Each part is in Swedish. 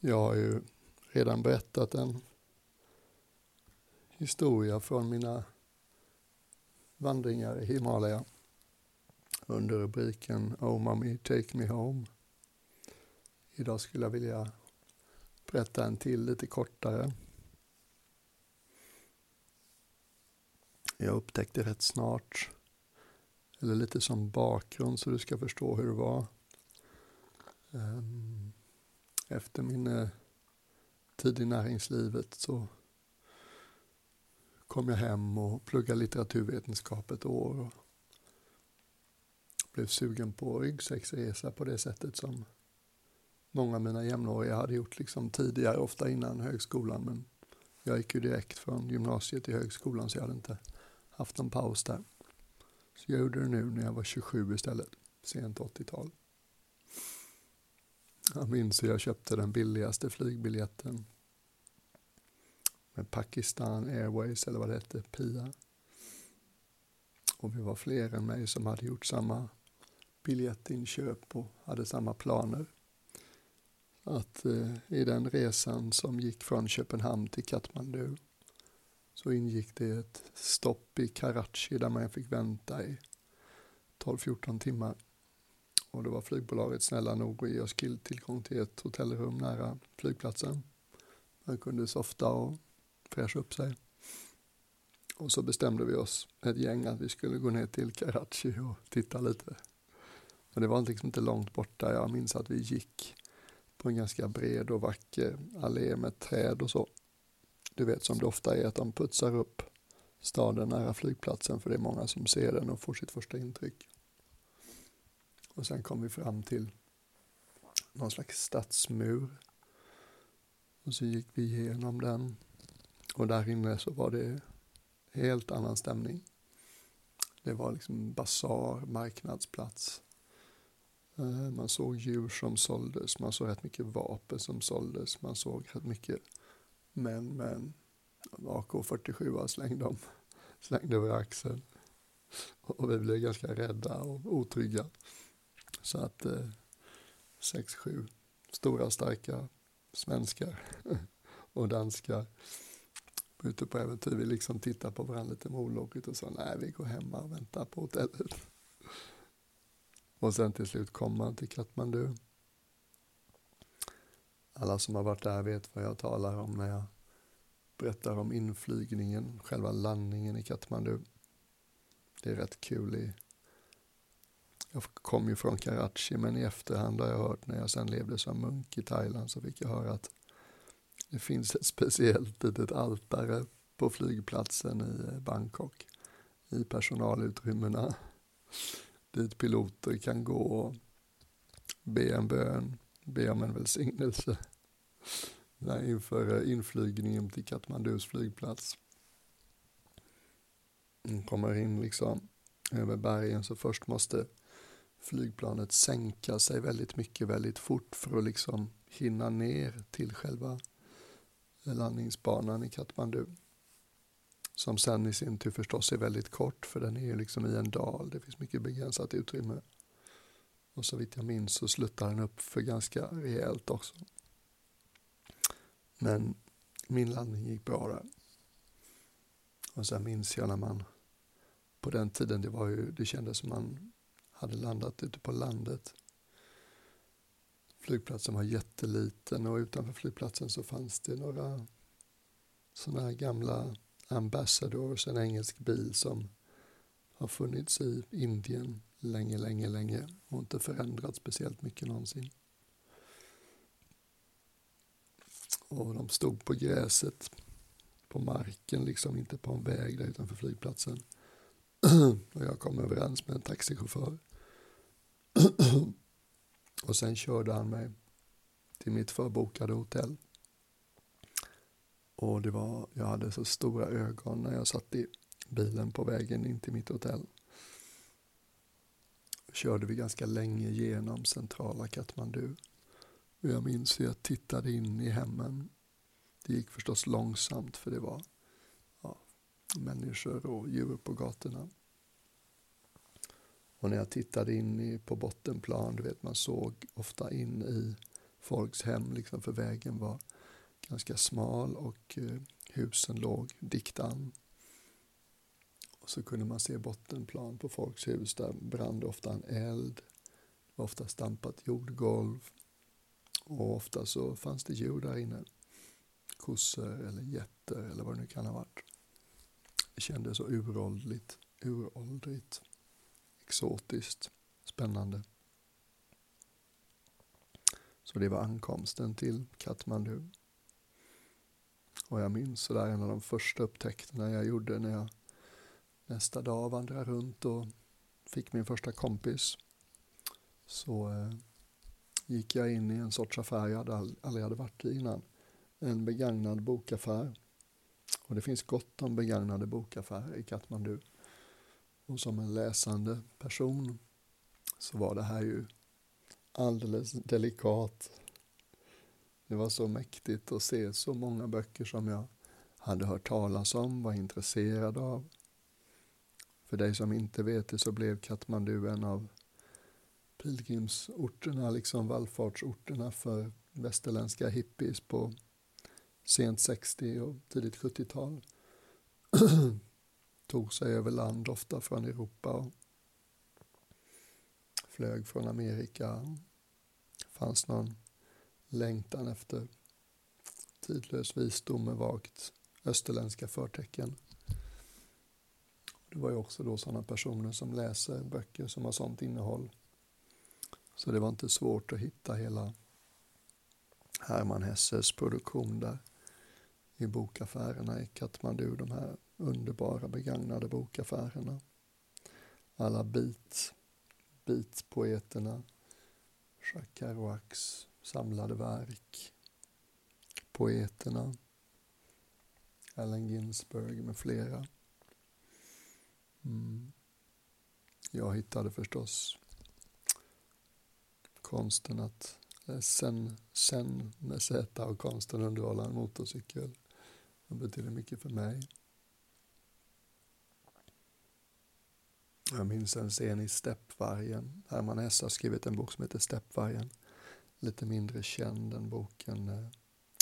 Jag har ju redan berättat en historia från mina vandringar i Himalaya under rubriken Oh Mommy Take Me Home. Idag skulle jag vilja berätta en till lite kortare. Jag upptäckte rätt snart, eller lite som bakgrund så du ska förstå hur det var. Um, efter min eh, tid i näringslivet så kom jag hem och pluggade litteraturvetenskap ett år. Och blev sugen på ryggsäcksresa på det sättet som många av mina jämnåriga hade gjort liksom tidigare, ofta innan högskolan. Men jag gick ju direkt från gymnasiet till högskolan så jag hade inte haft någon paus där. Så jag gjorde det nu när jag var 27 istället, sent 80-tal. Jag minns hur jag köpte den billigaste flygbiljetten med Pakistan Airways eller vad det hette, PIA. Och vi var fler än mig som hade gjort samma biljettinköp och hade samma planer. Att eh, i den resan som gick från Köpenhamn till Katmandu så ingick det ett stopp i Karachi där man fick vänta i 12-14 timmar. Och då var flygbolaget snälla nog att ge oss tillgång till ett hotellrum nära flygplatsen. Man kunde softa och fräscha upp sig. Och så bestämde vi oss, ett gäng, att vi skulle gå ner till Karachi och titta lite. Men det var liksom inte långt borta. Jag minns att vi gick på en ganska bred och vacker allé med träd och så. Du vet som det ofta är att de putsar upp staden nära flygplatsen för det är många som ser den och får sitt första intryck. Och sen kom vi fram till någon slags stadsmur. Och så gick vi igenom den. Och där inne så var det helt annan stämning. Det var liksom basar, marknadsplats. Eh, man såg djur som såldes, man såg rätt mycket vapen som såldes, man såg rätt mycket män med en AK47 slängde, de, slängde över axeln. Och vi blev ganska rädda och otrygga. Så att eh, sex, sju stora starka svenskar och danskar ute på äventyr. Vi liksom tittar på varandra lite molokigt och sa nej vi går hemma och väntar på hotellet. Och sen till slut kom man till Katmandu. Alla som har varit där vet vad jag talar om när jag berättar om inflygningen, själva landningen i Katmandu. Det är rätt kul. I, jag kom ju från Karachi men i efterhand har jag hört när jag sen levde som munk i Thailand så fick jag höra att det finns ett speciellt litet altare på flygplatsen i eh, Bangkok i personalutrymmena dit piloter kan gå och be en bön, be om en välsignelse inför eh, inflygningen till Katmandus flygplats. De kommer in liksom över bergen så först måste flygplanet sänka sig väldigt mycket väldigt fort för att liksom hinna ner till själva landningsbanan i Katmandu. Som sen i sin tur förstås är väldigt kort för den är ju liksom i en dal. Det finns mycket begränsat utrymme. Och så vitt jag minns så sluttar den upp för ganska rejält också. Men min landning gick bra där. Och sen minns jag när man på den tiden, det, var ju, det kändes som man hade landat ute på landet. Flygplatsen var jätteliten och utanför flygplatsen så fanns det några sådana här gamla Ambassadors, en engelsk bil som har funnits i Indien länge, länge, länge och inte förändrats speciellt mycket någonsin. Och de stod på gräset, på marken, liksom inte på en väg där utanför flygplatsen. och jag kom överens med en taxichaufför och sen körde han mig till mitt förbokade hotell. Och det var, jag hade så stora ögon när jag satt i bilen på vägen in till mitt hotell. Körde vi ganska länge genom centrala Katmandu. Och jag minns hur jag tittade in i hemmen. Det gick förstås långsamt för det var ja, människor och djur på gatorna. Och när jag tittade in i, på bottenplan, du vet man såg ofta in i folks hem, liksom, för vägen var ganska smal och eh, husen låg dikt an. Och så kunde man se bottenplan på folks hus. Där brann det ofta en eld. Det var ofta stampat jordgolv. Och ofta så fanns det djur där inne. Kossor eller getter eller vad det nu kan ha varit. Det kändes så uråldrigt, uråldrigt, exotiskt, spännande. Så det var ankomsten till Katmandu. Och jag minns sådär en av de första upptäckterna jag gjorde när jag nästa dag vandrade runt och fick min första kompis. Så eh, gick jag in i en sorts affär jag hade aldrig hade varit i innan. En begagnad bokaffär. Och det finns gott om begagnade bokaffärer i Katmandu. Och som en läsande person så var det här ju alldeles delikat. Det var så mäktigt att se så många böcker som jag hade hört talas om, var intresserad av. För dig som inte vet det så blev Katmandu en av pilgrimsorterna, liksom vallfartsorterna för västerländska hippies på sent 60 och tidigt 70-tal. Tog sig över land, ofta från Europa och flög från Amerika. fanns någon längtan efter tidlös visdom med vagt österländska förtecken. Det var ju också då sådana personer som läser böcker som har sådant innehåll. Så det var inte svårt att hitta hela Hermann Hesses produktion där i bokaffärerna i Katmandu, de här underbara begagnade bokaffärerna. Alla beat, beatpoeterna, Jacques Kerouacs samlade verk, poeterna, Allen Ginsberg med flera. Mm. Jag hittade förstås konsten att, eh, sen, sen med Z och konsten underhålla en motorcykel. Det betyder mycket för mig. Jag minns en scen i Steppvargen. Herman Hesse har skrivit en bok som heter Steppvargen. Lite mindre känd än boken eh,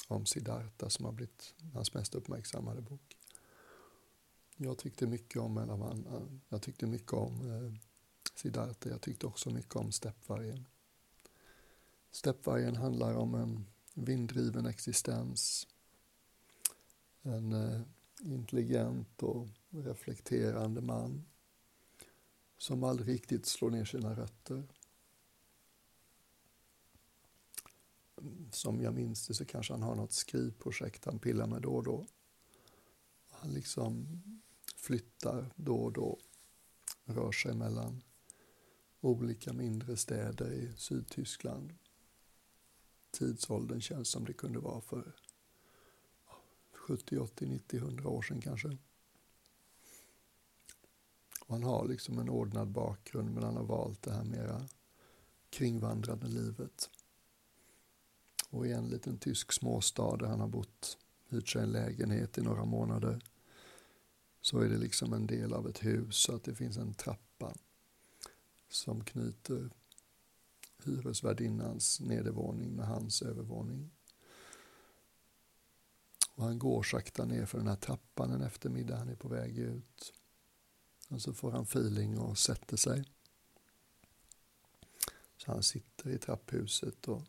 om Siddhartha som har blivit hans mest uppmärksammade bok. Jag tyckte mycket om, eller man, eh, jag tyckte mycket om eh, Siddhartha. Jag tyckte också mycket om Steppvargen. Steppvargen handlar om en vinddriven existens. En eh, intelligent och reflekterande man som aldrig riktigt slår ner sina rötter. Som jag minns det så kanske han har något skrivprojekt han pillar med då och då. Han liksom flyttar då och då, rör sig mellan olika mindre städer i Sydtyskland. Tidsåldern känns som det kunde vara för 70, 80, 90, 100 år sedan kanske. Och han har liksom en ordnad bakgrund men han har valt det här mera kringvandrande livet. Och i en liten tysk småstad där han har bott, hyrt sig en lägenhet i några månader så är det liksom en del av ett hus så att det finns en trappa som knyter hyresvärdinnans nedervåning med hans övervåning. Och han går sakta ner för den här trappan en eftermiddag, han är på väg ut. Och så får han feeling och sätter sig. Så han sitter i trapphuset och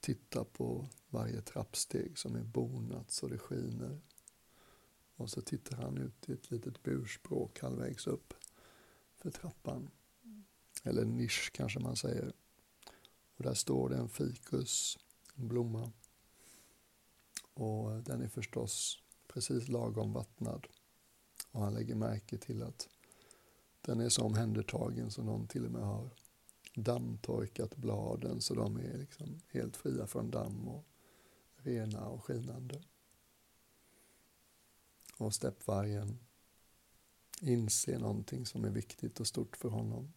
tittar på varje trappsteg som är bonat så det skiner. Och så tittar han ut i ett litet burspråk halvvägs upp för trappan. Eller nisch kanske man säger. Och där står det en fikus, en blomma. Och den är förstås precis lagom vattnad. Och han lägger märke till att den är så omhändertagen så någon till och med har dammtorkat bladen så de är liksom helt fria från damm och rena och skinande. Och steppvargen inser någonting som är viktigt och stort för honom.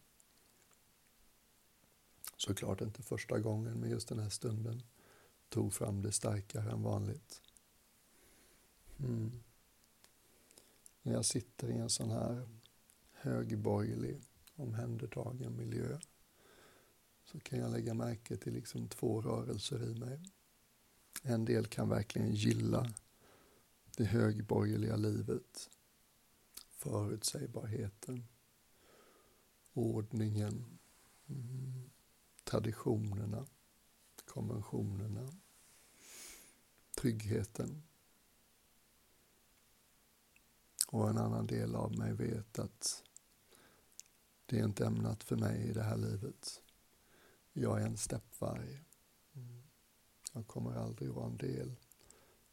Såklart inte första gången, men just den här stunden tog fram det starkare än vanligt. Mm. När jag sitter i en sån här högborgerlig, omhändertagen miljö så kan jag lägga märke till liksom två rörelser i mig. En del kan verkligen gilla det högborgerliga livet, förutsägbarheten, ordningen, mm, traditionerna, konventionerna, tryggheten. Och en annan del av mig vet att det är inte ämnat för mig i det här livet. Jag är en steppvarg. Jag kommer aldrig vara en del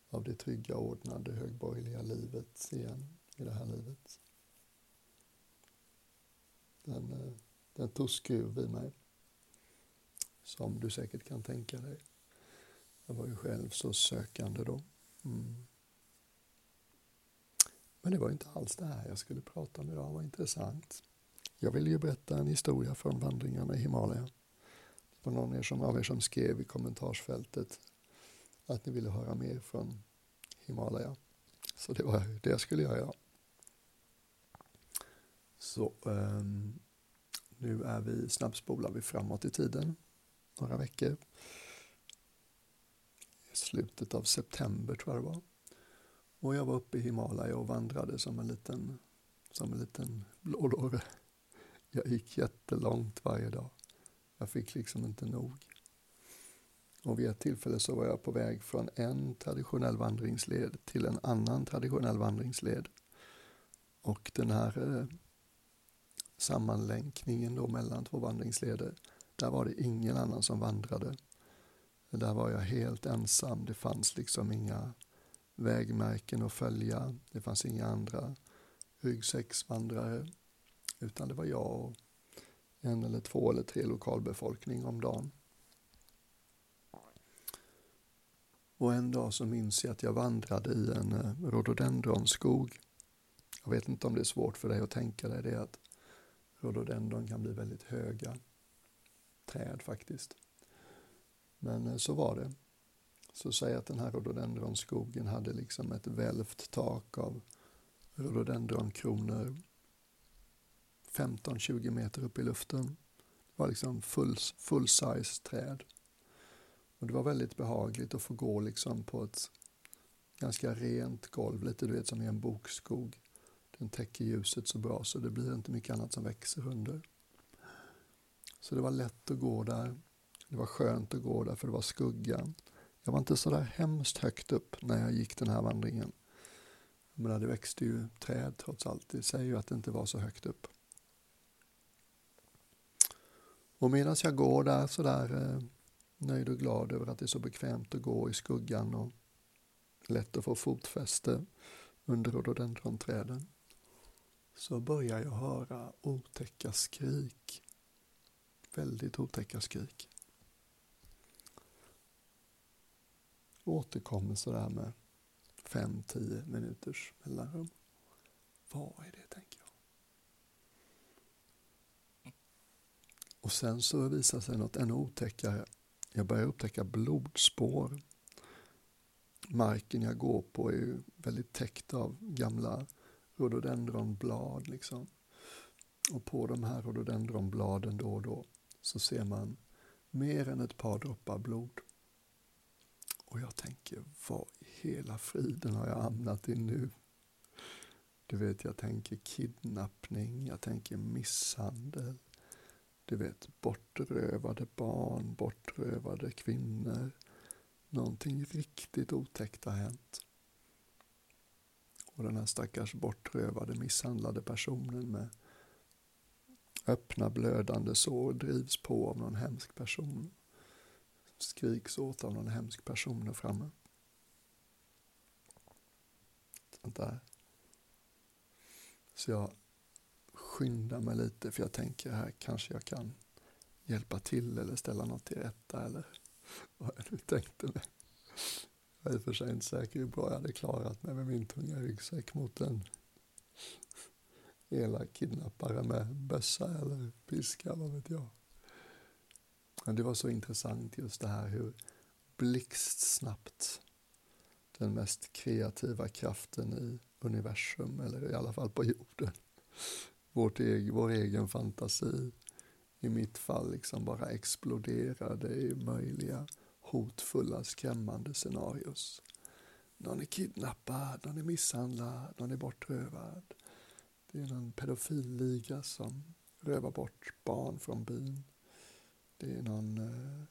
av det trygga, ordnade, högborgerliga livet igen i det här livet. Den, eh, den tog skruv i mig, som du säkert kan tänka dig. Jag var ju själv så sökande då. Mm. Men det var inte alls det här jag skulle prata om idag, Vad var intressant. Jag vill ju berätta en historia från vandringarna i Himalaya. Det var någon av er som skrev i kommentarsfältet att ni ville höra mer från Himalaya. Så det var det jag skulle göra. Så um, nu är vi snabbspolar vi framåt i tiden, några veckor. I slutet av september tror jag det var. Och jag var uppe i Himalaya och vandrade som en liten, som en liten blådåre. Jag gick jättelångt varje dag. Jag fick liksom inte nog. Och vid ett tillfälle så var jag på väg från en traditionell vandringsled till en annan traditionell vandringsled. Och den här eh, sammanlänkningen då mellan två vandringsleder, där var det ingen annan som vandrade. Där var jag helt ensam. Det fanns liksom inga vägmärken att följa. Det fanns inga andra ryggsäcksvandrare. Utan det var jag och en eller två eller tre lokalbefolkning om dagen. Och en dag så minns jag att jag vandrade i en eh, rhododendronskog. Jag vet inte om det är svårt för dig att tänka dig det att rhododendron kan bli väldigt höga träd faktiskt. Men eh, så var det. Så säg att den här rhododendronskogen hade liksom ett välvt tak av rhododendronkronor 15-20 meter upp i luften. Det var liksom full, full size träd. Och det var väldigt behagligt att få gå liksom på ett ganska rent golv, lite du vet som i en bokskog. Den täcker ljuset så bra så det blir inte mycket annat som växer under. Så det var lätt att gå där. Det var skönt att gå där för det var skugga. Jag var inte så där hemskt högt upp när jag gick den här vandringen. Men det växte ju träd trots allt. Det säger ju att det inte var så högt upp. Och medan jag går där så där eh, nöjd och glad över att det är så bekvämt att gå i skuggan och lätt att få fotfäste under rhododendronträden så börjar jag höra otäcka skrik. Väldigt otäcka skrik. Återkommer sådär med fem, tio minuters mellanrum. Vad är det, tänker jag. Och sen så visar sig något ännu otäckare. Jag börjar upptäcka blodspår. Marken jag går på är ju väldigt täckt av gamla rhododendronblad. Liksom. Och på de här rhododendronbladen då och då så ser man mer än ett par droppar blod. Och jag tänker, vad i hela friden har jag hamnat i nu? Du vet, jag tänker kidnappning, jag tänker misshandel. Du vet, bortrövade barn, bortrövade kvinnor. Någonting riktigt otäckt har hänt. Och den här stackars bortrövade, misshandlade personen med öppna blödande sår drivs på av någon hemsk person. Skriks åt av någon hemsk person där framme. Sånt där. Så jag skyndar mig lite för jag tänker här kanske jag kan hjälpa till eller ställa något till rätta eller vad jag nu tänkte mig. Jag är i och för sig inte säker hur bra jag hade klarat mig med min tunga ryggsäck mot en elak kidnappare med bössa eller piska, vad vet jag. Men det var så intressant just det här hur blixtsnabbt den mest kreativa kraften i universum, eller i alla fall på jorden, vårt egen, vår egen fantasi, i mitt fall liksom bara exploderade i möjliga hotfulla, skrämmande scenarios. Någon är kidnappad, någon är misshandlad, någon är bortrövad. Det är någon pedofilliga som rövar bort barn från byn. Det är någon eh,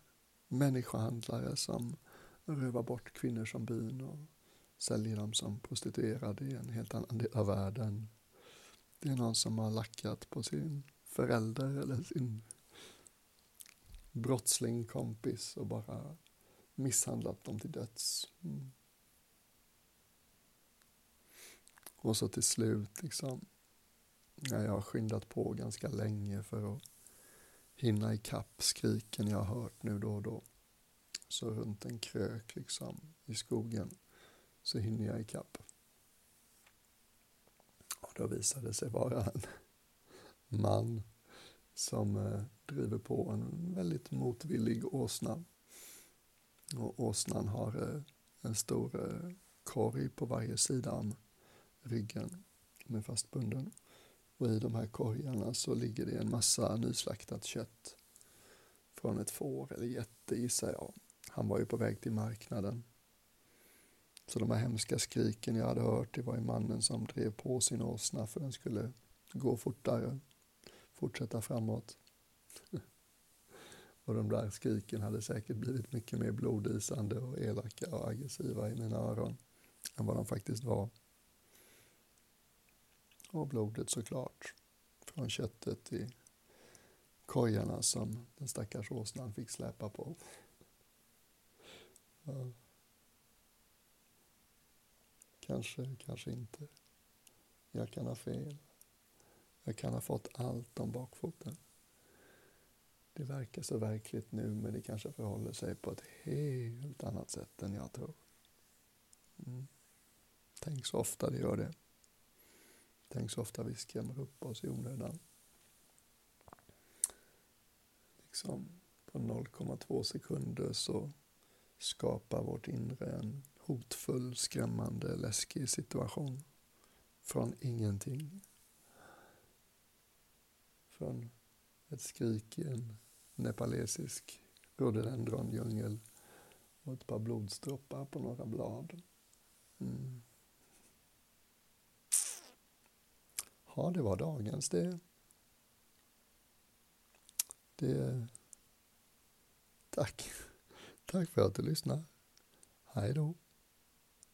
människohandlare som rövar bort kvinnor som byn och säljer dem som prostituerade i en helt annan del av världen. Det är någon som har lackat på sin förälder eller sin brottsling kompis och bara misshandlat dem till döds. Mm. Och så till slut, liksom, när jag har skyndat på ganska länge för att hinna ikapp skriken jag har hört nu då och då. Så runt en krök liksom i skogen så hinner jag ikapp. Och då visade det sig vara en man som eh, driver på en väldigt motvillig åsna. Och åsnan har eh, en stor eh, korg på varje sida om ryggen med fastbunden. Och i de här korgarna så ligger det en massa nyslaktat kött från ett får eller jätte gissar jag. Han var ju på väg till marknaden. Så de här hemska skriken jag hade hört, det var ju mannen som drev på sin åsna för den skulle gå fortare, fortsätta framåt. Och de där skriken hade säkert blivit mycket mer blodisande och elaka och aggressiva i mina öron än vad de faktiskt var. Och blodet såklart, från köttet i kojarna som den stackars åsnan fick släpa på. Ja. Kanske, kanske inte. Jag kan ha fel. Jag kan ha fått allt om bakfoten. Det verkar så verkligt nu, men det kanske förhåller sig på ett helt annat sätt än jag tror. Mm. Tänk så ofta det gör det. Tänk så ofta vi skrämmer upp oss i onödan. Liksom på 0,2 sekunder så skapar vårt inre en hotfull, skrämmande, läskig situation. Från ingenting. Från ett skrik i en nepalesisk rhododendrondjungel och ett par blodsdroppar på några blad. Mm. Ja, det var dagens det. Det... Tack. Tack för att du lyssnade. Hej då.